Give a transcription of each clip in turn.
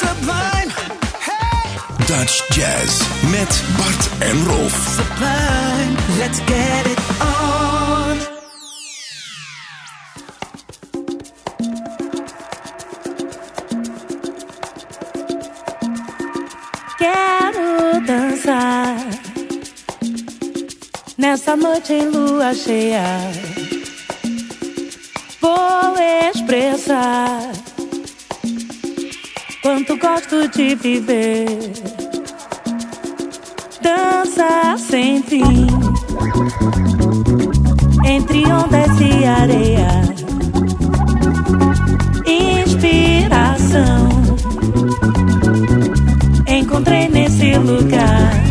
Sublime. Hey. Dutch Jazz met Bart en Rolf. Sublime. Let's get it on. Quero dançar nessa noite em lua cheia. Vou expressar quanto gosto de viver. Dança sem fim entre ondas e areia. Inspiração encontrei nesse lugar.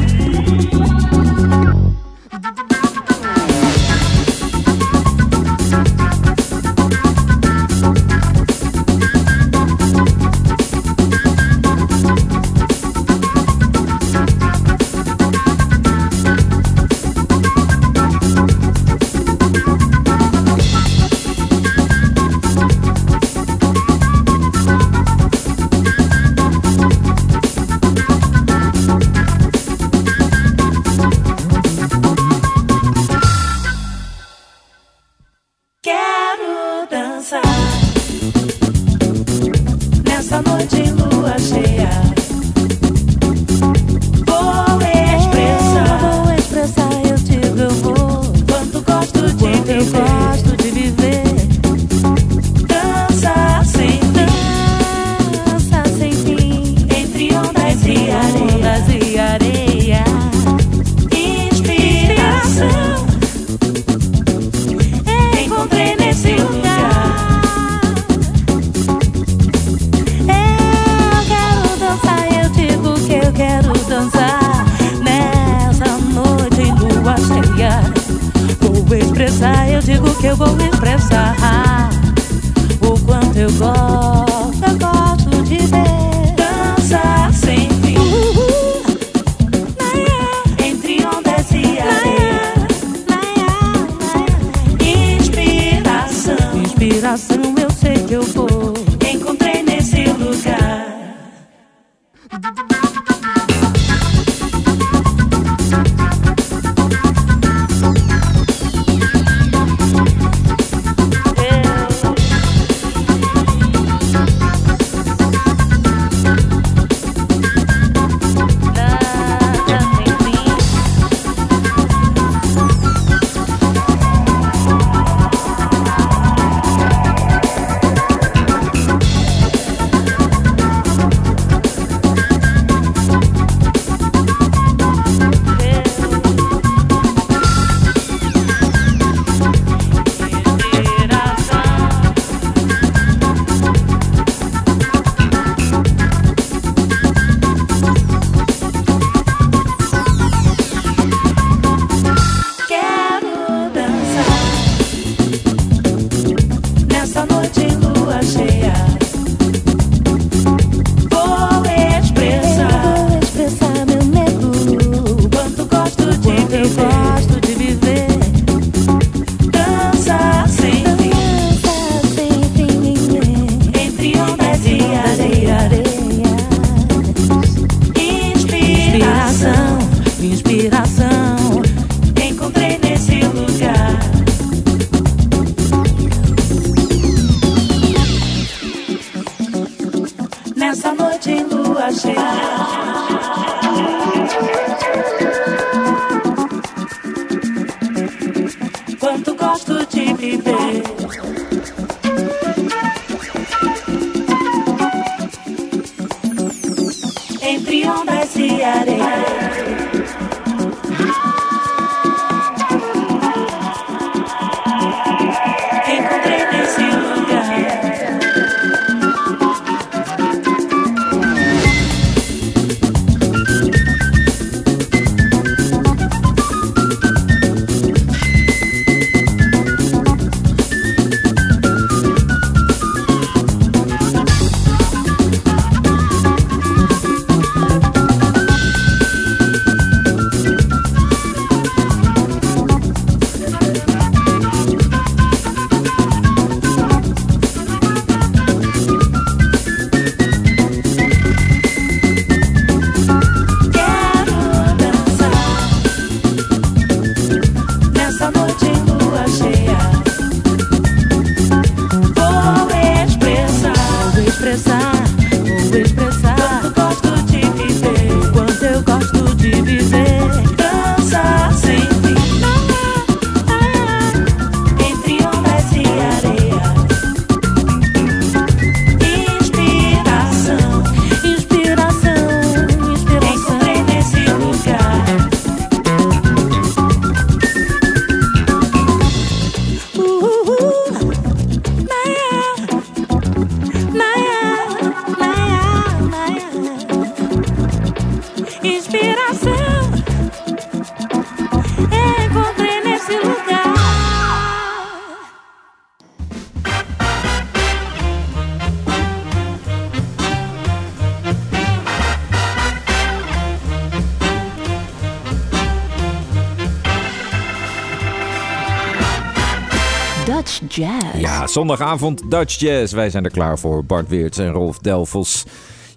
Zondagavond Dutch Jazz. Wij zijn er klaar voor. Bart Weerts en Rolf Delvels.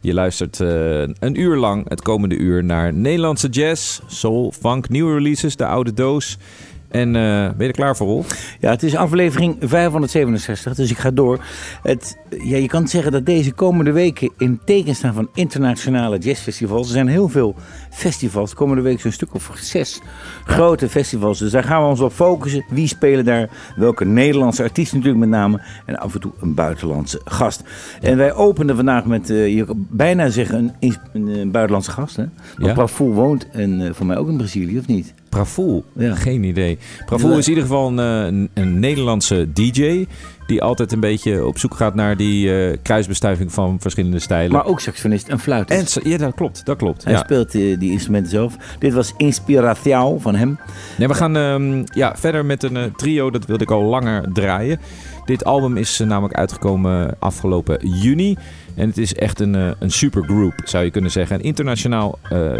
Je luistert uh, een uur lang, het komende uur, naar Nederlandse jazz, soul, funk, nieuwe releases, de oude doos. En uh, ben je er klaar voor, Rolf? Ja, het is aflevering 567, dus ik ga door. Het, ja, je kan zeggen dat deze komende weken in teken staan van internationale jazzfestivals. Er zijn heel veel festivals. Komende week zo'n stuk of zes grote festivals. Dus daar gaan we ons op focussen. Wie spelen daar? Welke Nederlandse artiesten natuurlijk met name. En af en toe een buitenlandse gast. En wij openen vandaag met, uh, je kan bijna zeggen, een, een, buitenlandse gast. Hè? Ja. Woont en uh, voor mij ook in Brazilië, of niet? Pravoel? Ja. Geen idee. Pravoel is in ieder geval een, een, een, Nederlandse DJ... die altijd een beetje op zoek gaat naar die uh, kruisbestuiving van verschillende stijlen. Maar ook saxofonist en fluitist. En, ja, dat klopt. Dat klopt. Hij ja. speelt die, die, instrumenten zelf. Dit was Inspiração van hem. Nee, we gaan um, ja, verder met een uh, trio. Dat wilde ik al langer draaien. Dit album is namelijk uitgekomen afgelopen juni. En het is echt een, een supergroup, zou je kunnen zeggen. Een internationaal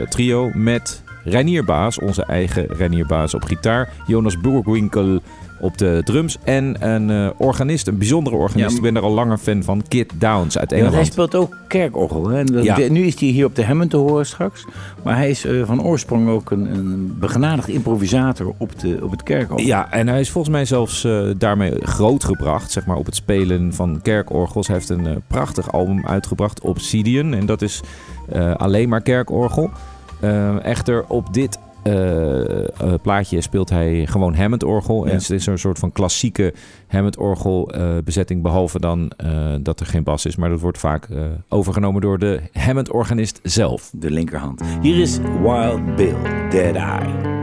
trio met Reinier Baas, onze eigen Reinier Baas op gitaar. Jonas Boerwinkel op de drums. En een uh, organist, een bijzondere organist. Ja, ik ben er al langer fan van. Kit Downs uit Engeland. Ja, hij speelt ook kerkorgel. Hè? Ja. Nu is hij hier op de Hammond te horen straks. Maar hij is uh, van oorsprong ook een, een begenadigd improvisator op, de, op het kerkorgel. Ja, en hij is volgens mij zelfs uh, daarmee grootgebracht. Zeg maar op het spelen van kerkorgels. Hij heeft een prachtig album uitgebracht, Obsidian. En dat is alleen maar kerkorgel. Uh, echter, op dit uh, uh, plaatje speelt hij gewoon Hammond-orgel. Ja. En het is een soort van klassieke Hammond-orgel bezetting. Behalve dan dat er geen bas is. Maar dat wordt vaak overgenomen door de Hammond-organist zelf. De linkerhand. Hier is Wild Bill, Dead Eye.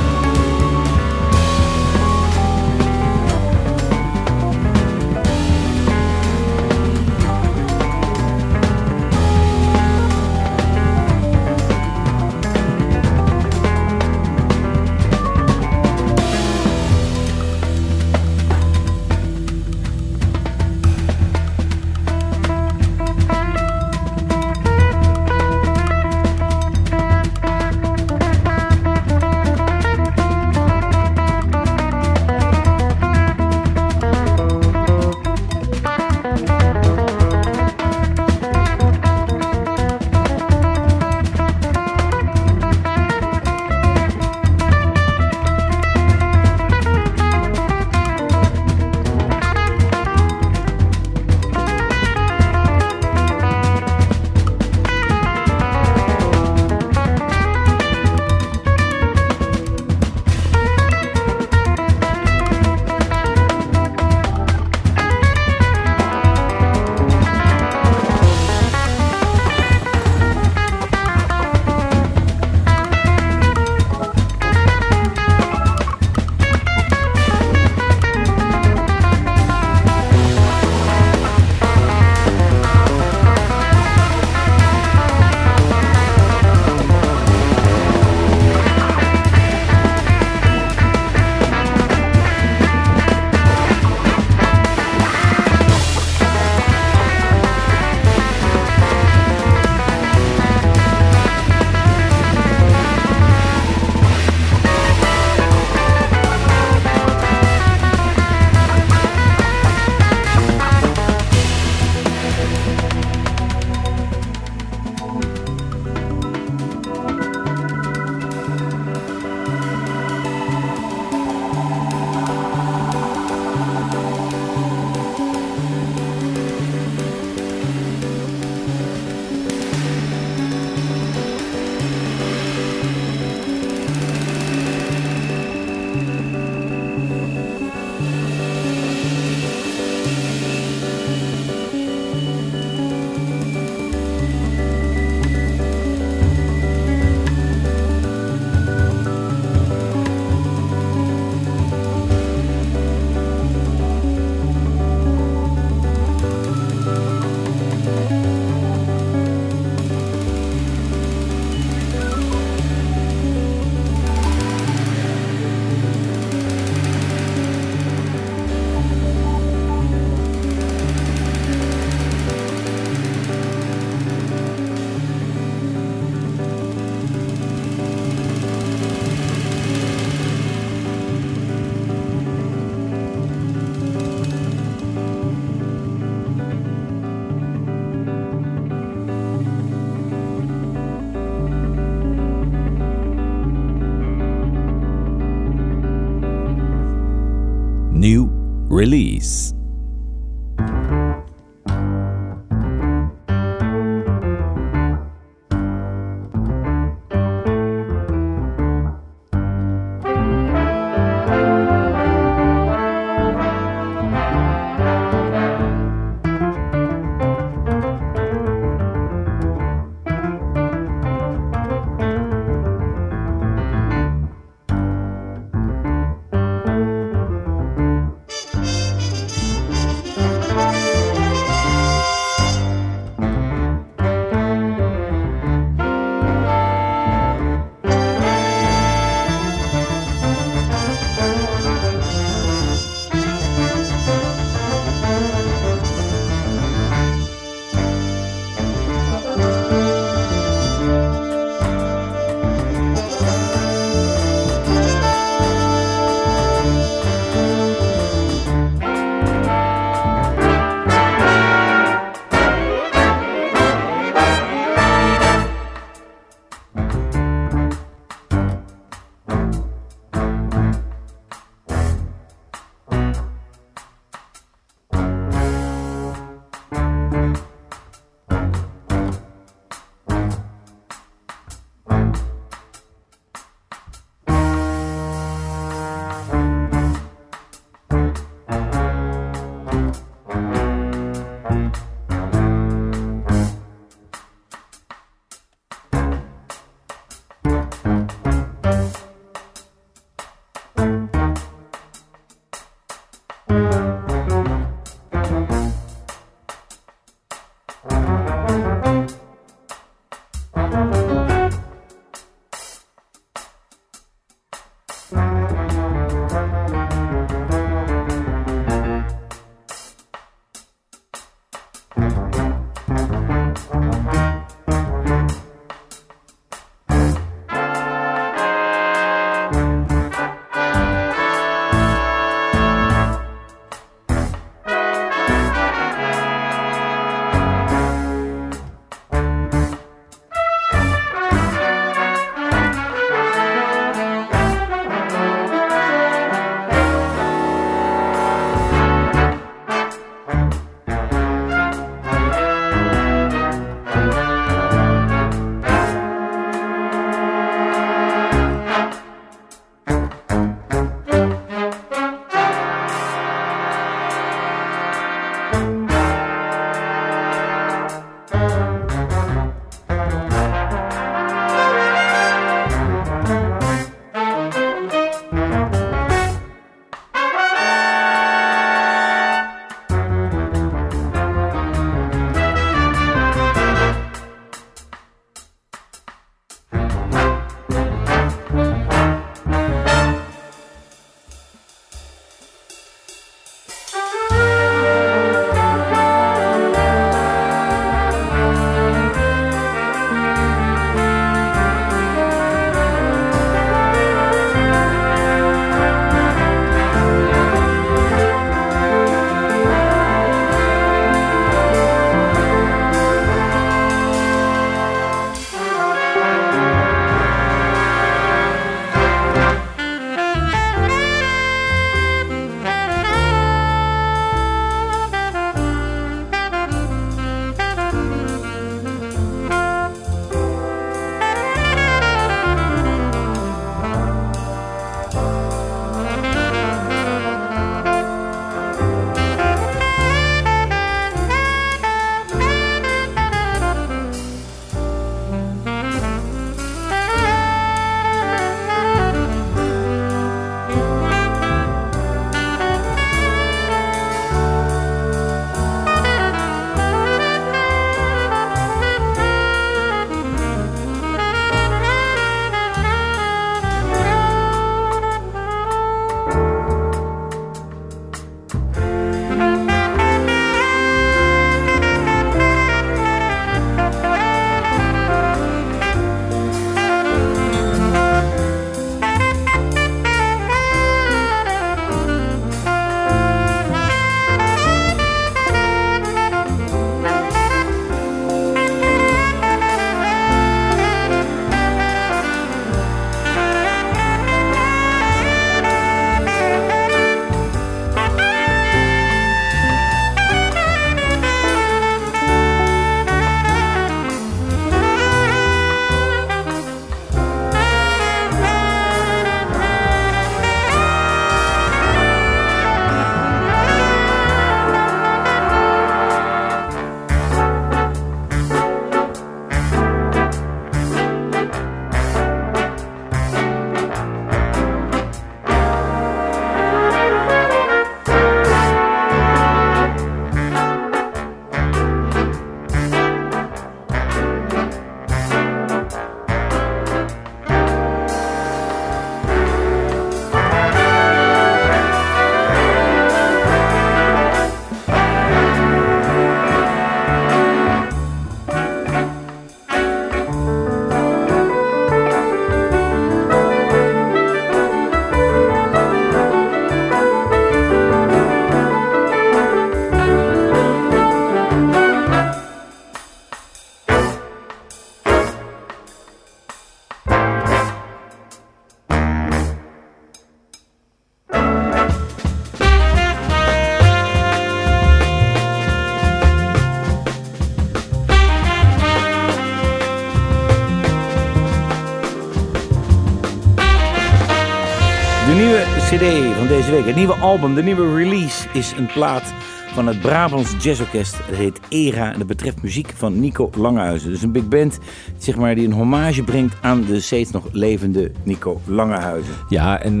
Het nieuwe album, de nieuwe release, is een plaat van het Brabants Jazzorkest. Het heet ERA en dat betreft muziek van Nico Langehuizen. Dus een big band zeg maar, die een hommage brengt aan de steeds nog levende Nico Langehuizen. Ja, en eh,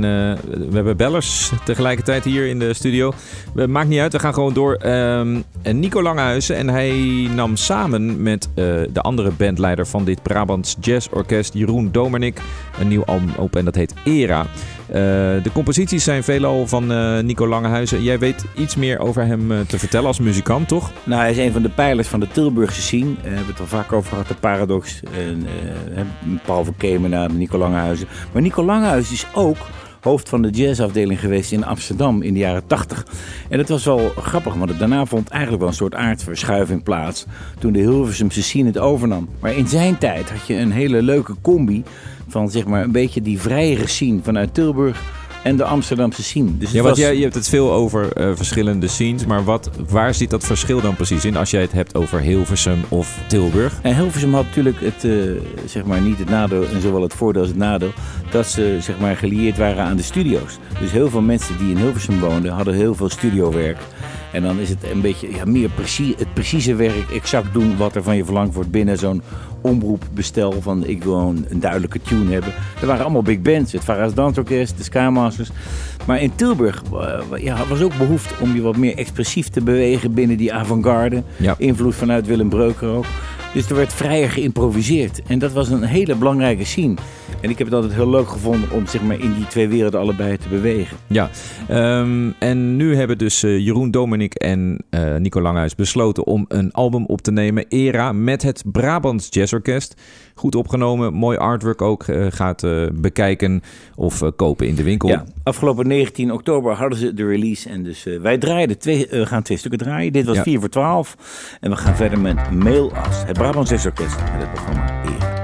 we hebben bellers tegelijkertijd hier in de studio. Maakt niet uit, we gaan gewoon door. Ehm, Nico Langehuizen en hij nam samen met eh, de andere bandleider van dit Brabants Jazzorkest, Jeroen Domernik, een nieuw album op en dat heet ERA. Eh, de composities zijn veelal van eh, Nico Langehuizen. Jij weet iets meer over hem eh, te vertellen als muzikant, toch? Nou, hij is een van de pijlers van de Tilburgse scene. we hebben het al vaak over gehad, de Paradox. En, Paul van Kemenaar, Nico Langehuizen. Maar Nico Langehuizen is ook hoofd van de jazzafdeling geweest in Amsterdam in de jaren 80. En dat was wel grappig, want daarna vond eigenlijk wel een soort aardverschuiving plaats. Toen de Hilversumse scene het overnam. Maar in zijn tijd had je een hele leuke combi van zeg maar een beetje die vrijere scene vanuit Tilburg en de Amsterdamse scene. Dus ja, want jij, je hebt het veel over uh, verschillende scenes, maar wat, waar zit dat verschil dan precies in als jij het hebt over Hilversum of Tilburg? En Hilversum had natuurlijk het, uh, zeg maar niet het nadeel en zowel het voordeel als het nadeel, dat ze zeg maar gelieerd waren aan de studio's. Dus heel veel mensen die in Hilversum woonden hadden heel veel studiowerk. En dan is het een beetje ja, meer precies, het precieze werk, exact doen wat er van je verlangd wordt binnen zo'n omroepbestel van ik wil een, een, duidelijke tune hebben. Er waren allemaal big bands, het Vara's Dansorkest, de Skymasters. Maar in Tilburg uh, ja, was ook behoefte om je wat meer expressief te bewegen binnen die avant-garde. Invloed vanuit Willem Breuker ook. Dus er werd vrijer geïmproviseerd. En dat was een hele belangrijke scene. En ik heb het altijd heel leuk gevonden om zeg maar, in die twee werelden allebei te bewegen. Ja, um, en nu hebben dus uh, Jeroen Dominik en uh, Nico Langhuis besloten om een album op te nemen. Era met het Brabants Jazzorkest. Goed opgenomen, mooi artwork ook. Uh, gaat bekijken of kopen in de winkel. Ja, afgelopen 19 oktober hadden ze de release. En dus wij draaien twee, gaan twee stukken draaien. Dit was ja. 4 voor 12. En we gaan verder met Mail As, het Brabants Jazzorkest met het programma.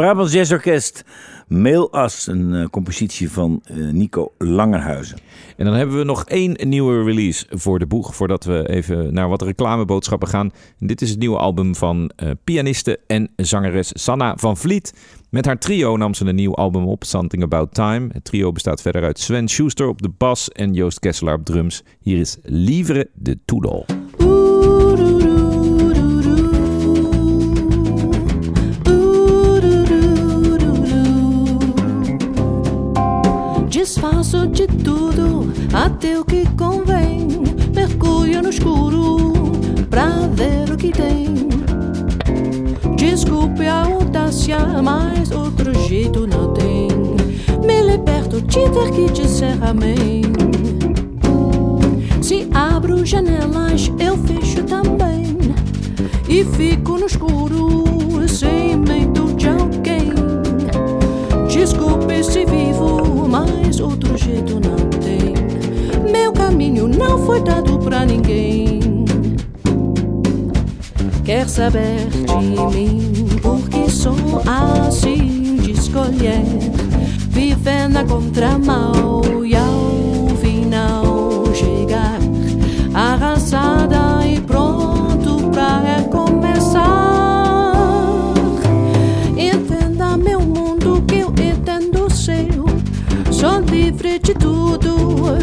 Brabants Jazz Orkest, Mail As, een eh, compositie van eh, Nico Langerhuizen. En dan hebben we nog één nieuwe release voor de boeg, voordat we even naar wat reclameboodschappen gaan. Dit is het nieuwe album van eh, pianiste en zangeres Sanna van Vliet. Met haar trio nam ze een nieuw album op, Something About Time. Het trio bestaat verder uit Sven Schuster op de bas en Joost Kesselaar op drums. Hier is Livre de Toedel. Desfaço de tudo até o que convém. Mergulho no escuro pra ver o que tem. Desculpe a audácia, mas outro jeito não tem. Me liberto de ter que dizer amém. Se abro janelas, eu fecho também. E fico no escuro, não foi dado pra ninguém. Quer saber de mim, porque sou assim de escolher. Viver na contramão e ao final chegar arrasada e pronto pra recomeçar. Entenda meu mundo que eu entendo o seu. Sou livre de tudo,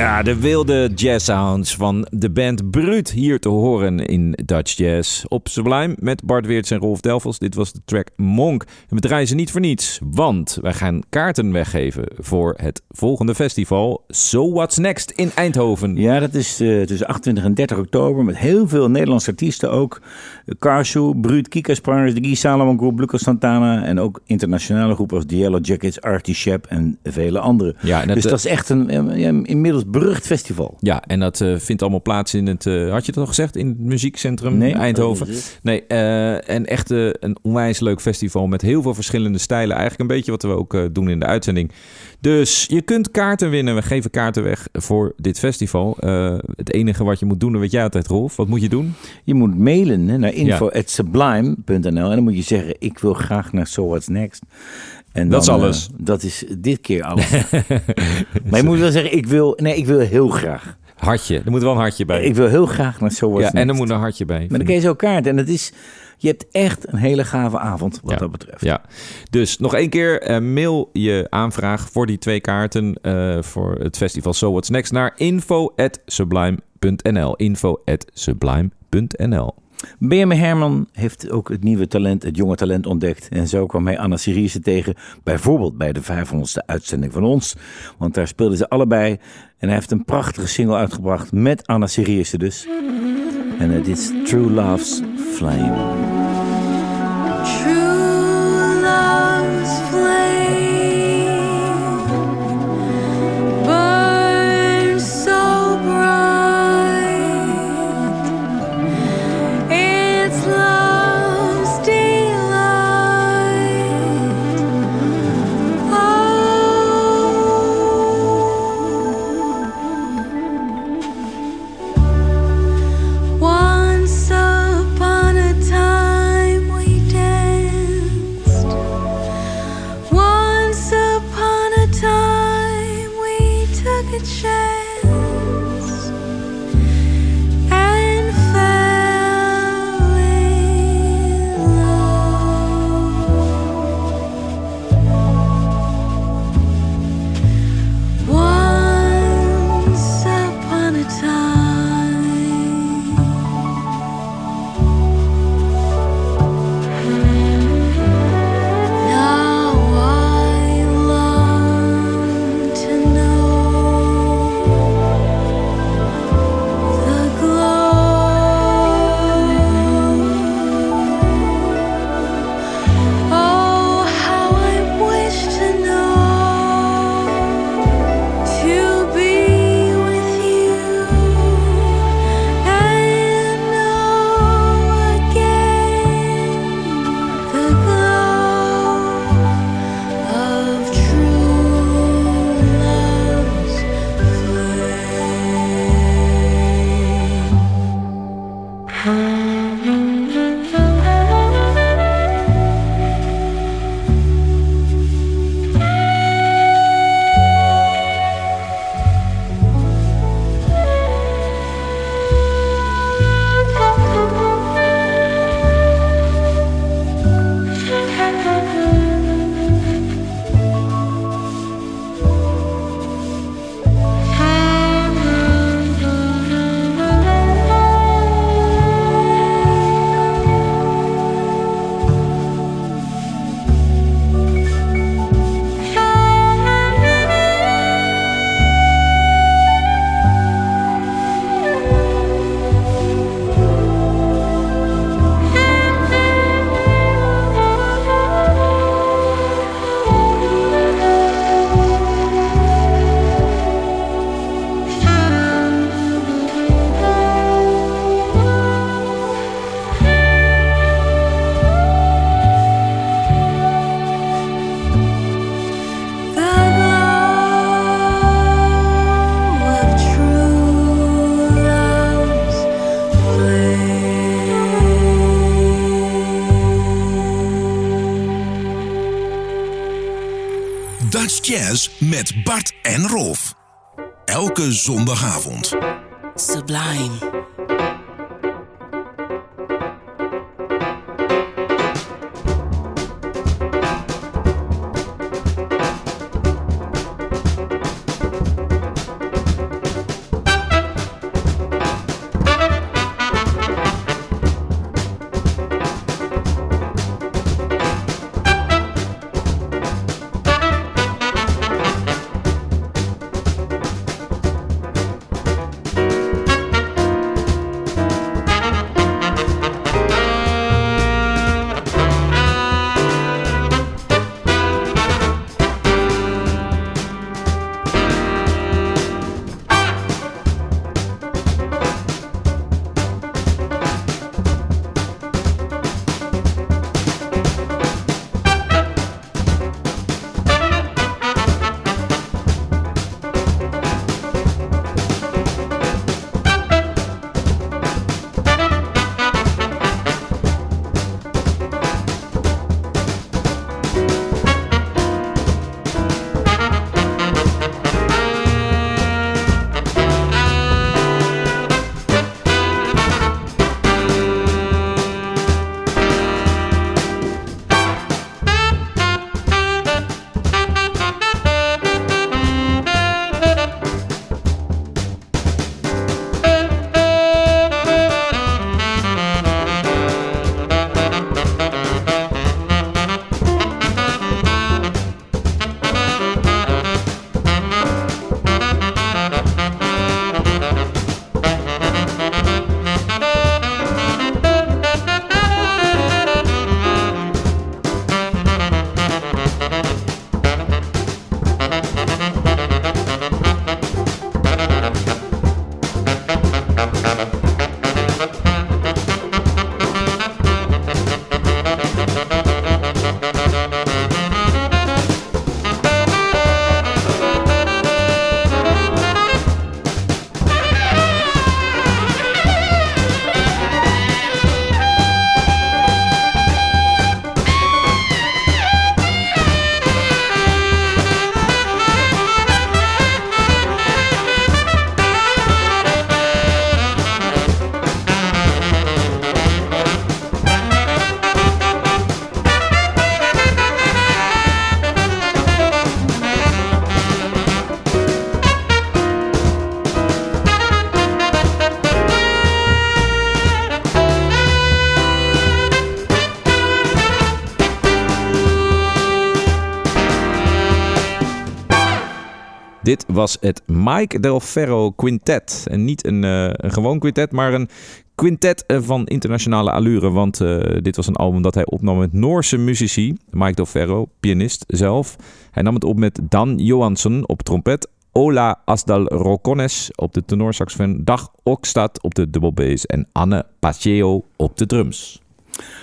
Ja, de wilde jazz sounds van de band Brut hier te horen in Dutch Jazz. Op Sublime met Bart Weerts en Rolf Delfels. Dit was de track Monk. En we draaien ze niet voor niets, want wij gaan kaarten weggeven voor het volgende festival So What's Next in Eindhoven. Ja, dat is eh, tussen 28 en 30 oktober met heel veel Nederlandse artiesten ook. Karsu, Bruut, Kika Sprangers, de Guy Salomon Group, Lucas Santana en ook internationale groepen als The Yellow Jackets, Artie Shep en vele anderen. Ja, dat, dus dat is echt een, eh, ja, berucht festival. Ja, en dat eh, vindt allemaal plaats in het, eh, had je het al gezegd, in het muziekcentrum Nee, Eindhoven. dat. Nee, eh, en echt een onwijs leuk festival met heel veel verschillende stijlen. Eigenlijk een beetje wat we ook eh, doen in de uitzending. Dus je kunt kaarten winnen. We geven kaarten weg voor dit festival. Eh, het enige wat je moet doen, dat weet jij altijd, Rolf. Wat moet je doen? Je moet mailen hè, naar info.sublime.nl en dan moet je zeggen, ik wil graag naar So What's Next. En Dat is dan, eh, alles. dat is dit keer alles. maar je moet wel zeggen, ik wil, nee, ik wil heel graag. Hartje. Er moet wel een hartje bij. Ik wil heel graag naar So What's ja, en er moet een hartje bij. Maar dan krijg je zo kaart en het is, je hebt echt een hele gave avond wat Ja. dat betreft. Ja, dus nog één keer eh, mail je aanvraag voor die twee kaarten eh, voor het festival So What's Next naar info@sublime.nl. info@sublime.nl. BM Herman heeft ook het nieuwe talent, het jonge talent ontdekt. En zo kwam hij Anna Sirius tegen, bijvoorbeeld bij de 500ste uitzending van ons. Want daar speelden ze allebei. En hij heeft een prachtige single uitgebracht met Anna Sirius dus. En het is True Love's Flame. True met Bart en Rolf. Elke zondagavond. Sublime. Was het Mike Del Ferro Quintet. En niet een, eh, gewoon quintet, maar een quintet eh, van internationale allure. Want eh, dit was een album dat hij opnam met Noorse muzici. Mike Del Ferro, pianist zelf. Hij nam het op met Dan Johansson op trompet. Ola Asdal Rocones op de tenorsaxofoon. Dag Okstad op de double bass. En Anne Paceo op de drums.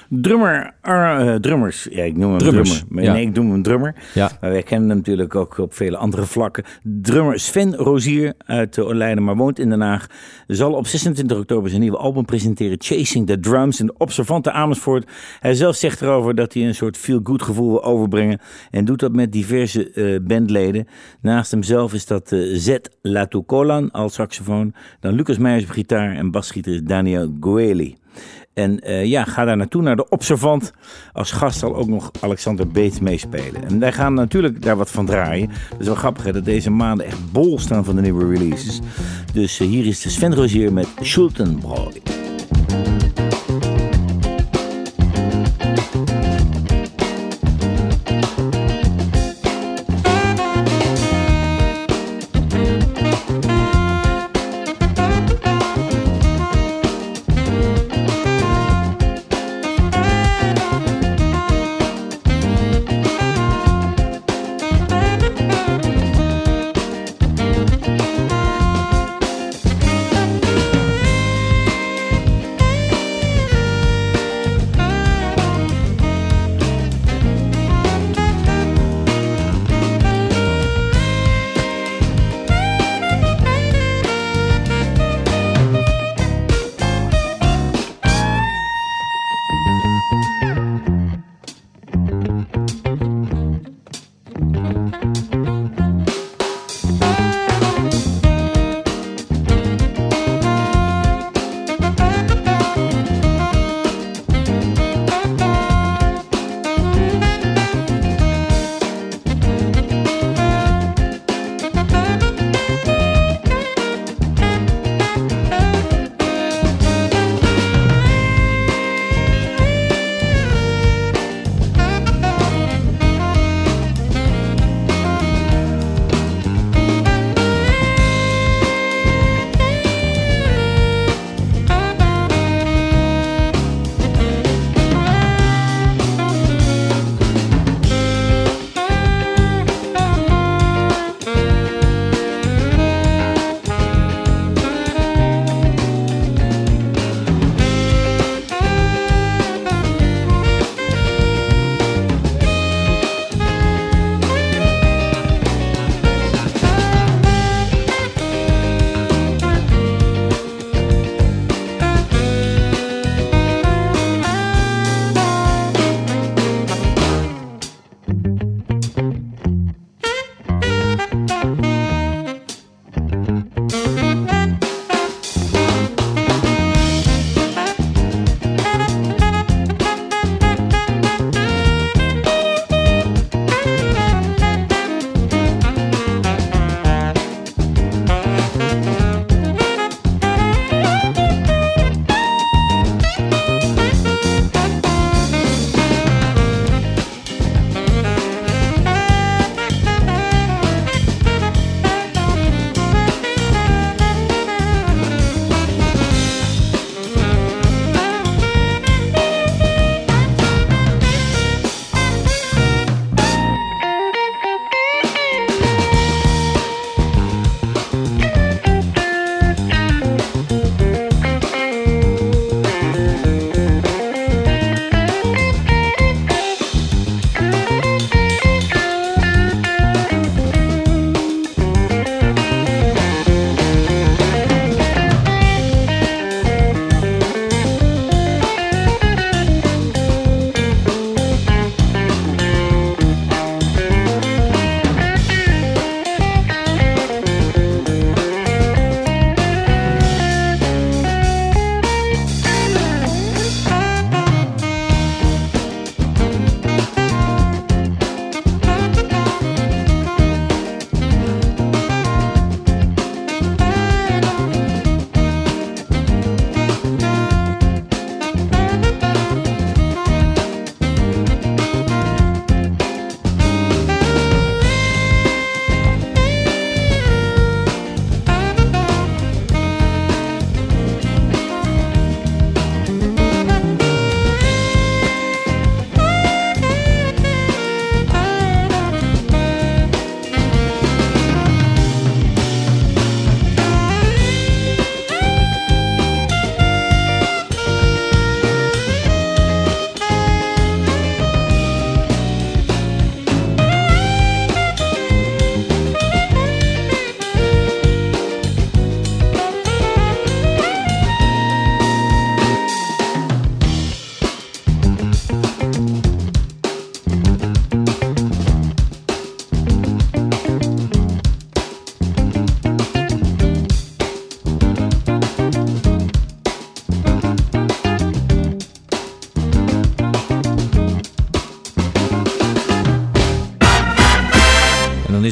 Drummer, eh, drummers, ja, ik noem hem Drummers, drummer. Ja. Nee, ik noem hem drummer. Ja. Maar wij kennen hem natuurlijk ook op vele andere vlakken. Drummer Sven Rozier uit Leiden, maar woont in Den Haag. Zal op 26 oktober zijn nieuwe album presenteren, Chasing the Drums, in de Observante Amersfoort. Hij zelf zegt erover dat hij een soort feel-good gevoel wil overbrengen. En doet dat met diverse uh, bandleden. Naast hemzelf is dat uh, Z Latucolan als saxofoon. Dan Lucas Meijers op gitaar en basgitarist Daniel Goeli. En uh, ja, ga daar naartoe, naar de Observant. Als gast zal ook nog Alexander Beet meespelen. En wij gaan natuurlijk daar wat van draaien. Dat is wel grappig dat deze maanden echt bol staan van de nieuwe releases. Dus uh, hier is de Sven Rozier met Schultenbräu.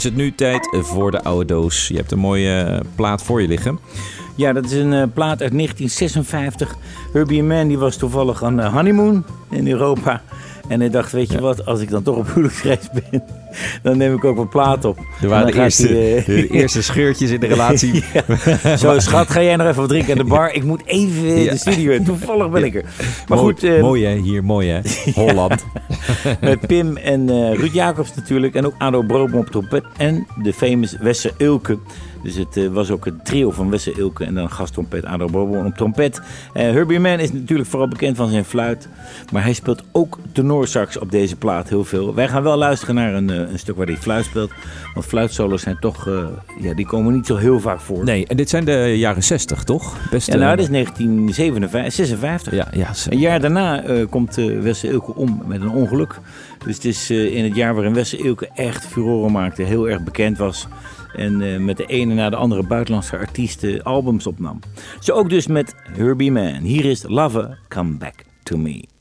Het nu tijd voor de oude doos. Je hebt een mooie eh, plaat voor je liggen. Ja, dat is een eh, plaat uit 1956. Herbie Mann die was toevallig aan de honeymoon in Europa. En hij dacht, weet je wat, als ik dan toch op huwelijksreis ben, dan neem ik ook een plaat op. Er waren En de eerste, eh, de eerste scheurtjes in de relatie. Ja. Zo, schat, ga jij nog even wat drinken aan de bar? Ik moet even Ja. de studio in. Toevallig ben ik er. Maar mooi, goed, eh, mooi hè, hier mooi hè. Holland. met Pim en eh, Ruud Jacobs natuurlijk. En ook Ado Broom op trompet. En de famous Wesse Ilke. Dus het eh, was ook het trio van Wesse Ilke. En dan gasttrompet Ado Broom op trompet. Eh, Herbie Mann is natuurlijk vooral bekend van zijn fluit. Maar hij speelt ook tenorsax op deze plaat heel veel. Wij gaan wel luisteren naar een, eh, een stuk waar hij fluit speelt. Want fluitsolos zijn toch... ja, die komen niet zo heel vaak voor. Nee, en dit zijn de jaren 60 toch? Best, Ja, nou, dat is 1956. ja, ja, Een jaar daarna komt Wesse Ilke om met een ongeluk. Dus het is in het jaar waarin Wesse Ilke echt furoren maakte, heel erg bekend was. En eh, met de ene na de andere buitenlandse artiesten albums opnam. Zo ook dus met Herbie Mann. Hier is Lover, Come Back to Me.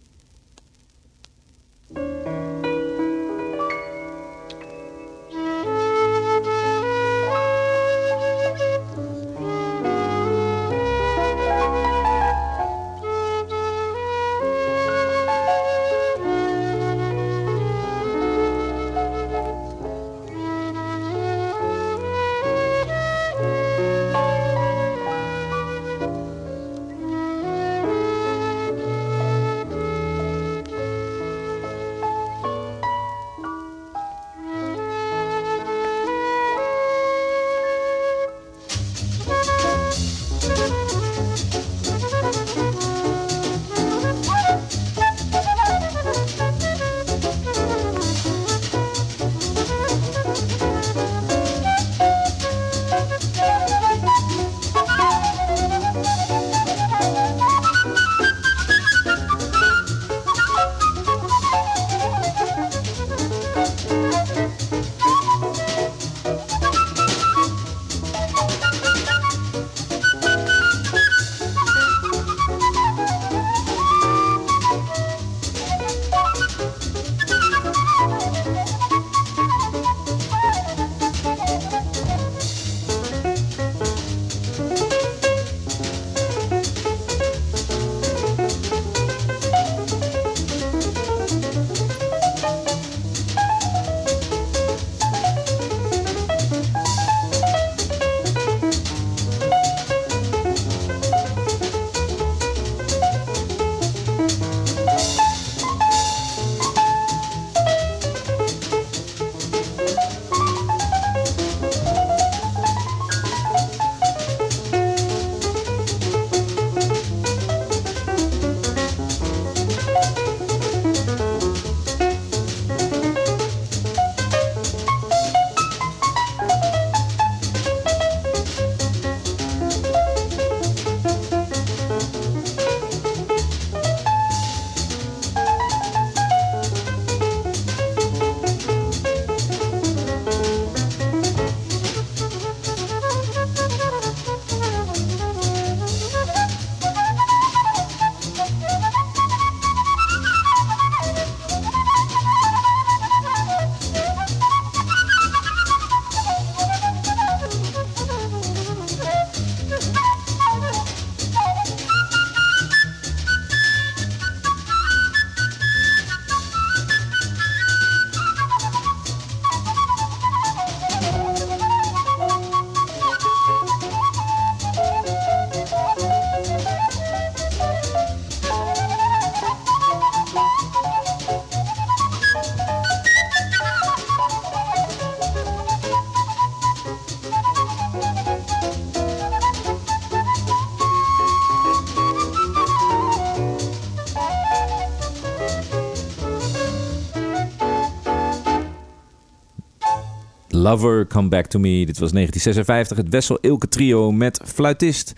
Lover, Come Back To Me. Dit was 1956. Het Wessel Ilke trio met fluitist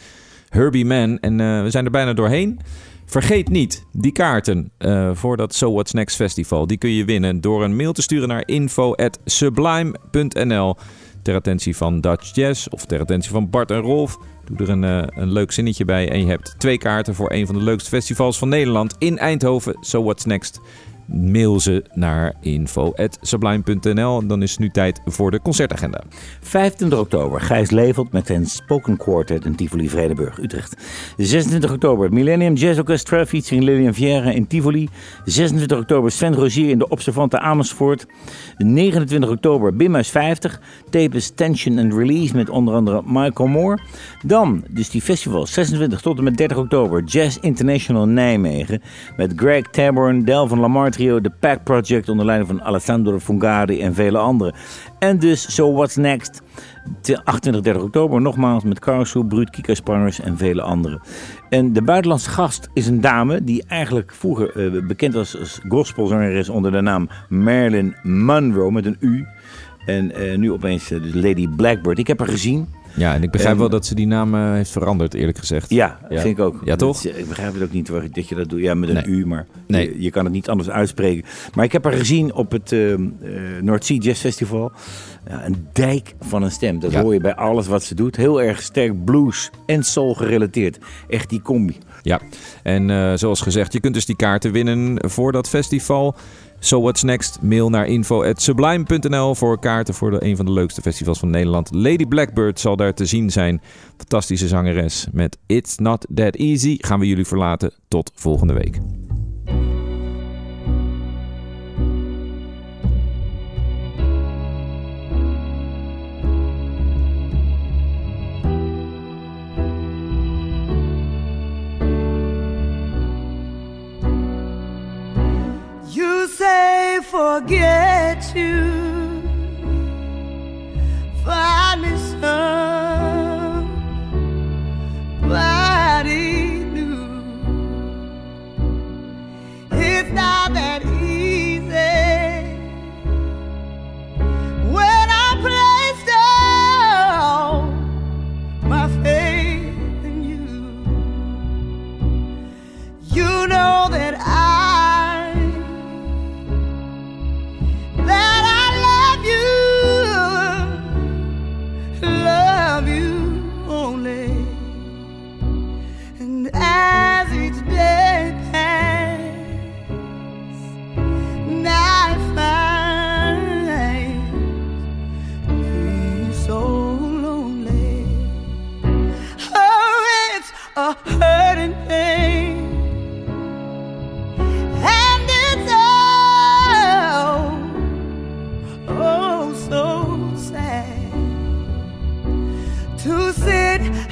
Herbie Mann. En eh, we zijn er bijna doorheen. Vergeet niet, die kaarten eh, voor dat So What's Next Festival... die kun je winnen door een mail te sturen naar info.sublime.nl... ter attentie van Dutch Jazz of ter attentie van Bart en Rolf. Doe er een, eh, een leuk zinnetje bij en je hebt twee kaarten... voor een van de leukste festivals van Nederland in Eindhoven, So What's Next mail ze naar info.sublime.nl. Dan is het nu tijd voor de concertagenda. 25 oktober, Gijs Levelt met zijn Spoken Quartet in Tivoli Vredenburg, Utrecht. 26 oktober, Millennium Jazz Orchestra featuring Lilian Vierre in Tivoli. 26 oktober, Sven Rogier in de Observante Amersfoort. 29 oktober, Bimhuis 50, Tapes Tension and Release met onder andere Michael Moore. Dan, dus die festivals, 26 tot en met 30 oktober, Jazz International Nijmegen met Greg Taborn, Delvin Lamar The Pack Project onder leiding van Alessandro Fungari en vele anderen. En dus So What's Next, 28, 30 oktober, nogmaals met Karsu, Bruut, Kika Sprangers en vele anderen. En de buitenlandse gast is een dame die eigenlijk vroeger uh, bekend was als gospelzangeres onder de naam Marilyn Monroe met een U. En uh, nu opeens uh, Lady Blackbird. Ik heb haar gezien. Ja, en ik begrijp en, wel dat ze die naam uh, heeft veranderd, eerlijk gezegd. Ja, ja, vind ik ook. Ja, toch? Dat, ik begrijp het ook niet dat je dat doet. Ja, met een nee. U, maar nee. je, je, kan het niet anders uitspreken. Maar ik heb haar gezien op het uh, uh, North Sea Jazz Festival. Ja, een dijk van een stem. Dat ja. hoor je bij alles wat ze doet. Heel erg sterk blues en soul gerelateerd. Echt die combi. Ja, en uh, zoals gezegd, je kunt dus die kaarten winnen voor dat festival. So What's Next? Mail naar info.sublime.nl voor kaarten voor een van de leukste festivals van Nederland. Lady Blackbird zal daar te zien zijn. Fantastische zangeres met It's Not That Easy. Gaan we jullie verlaten. Tot volgende week. Say forget you. Find me somebody new. It's not that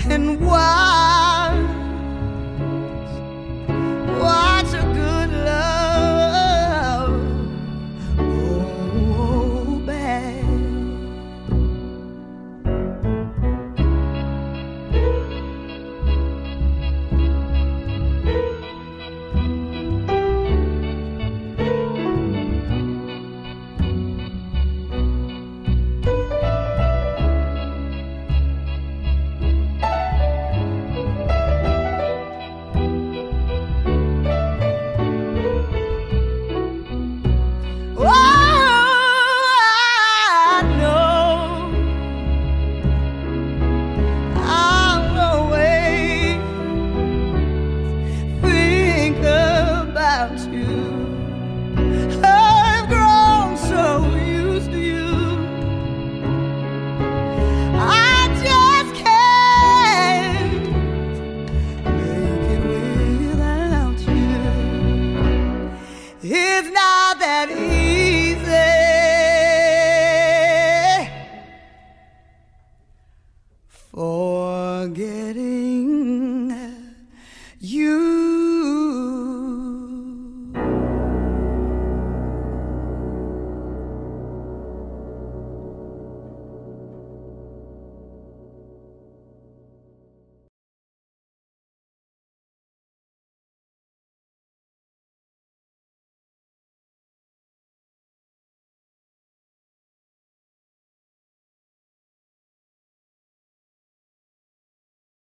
and why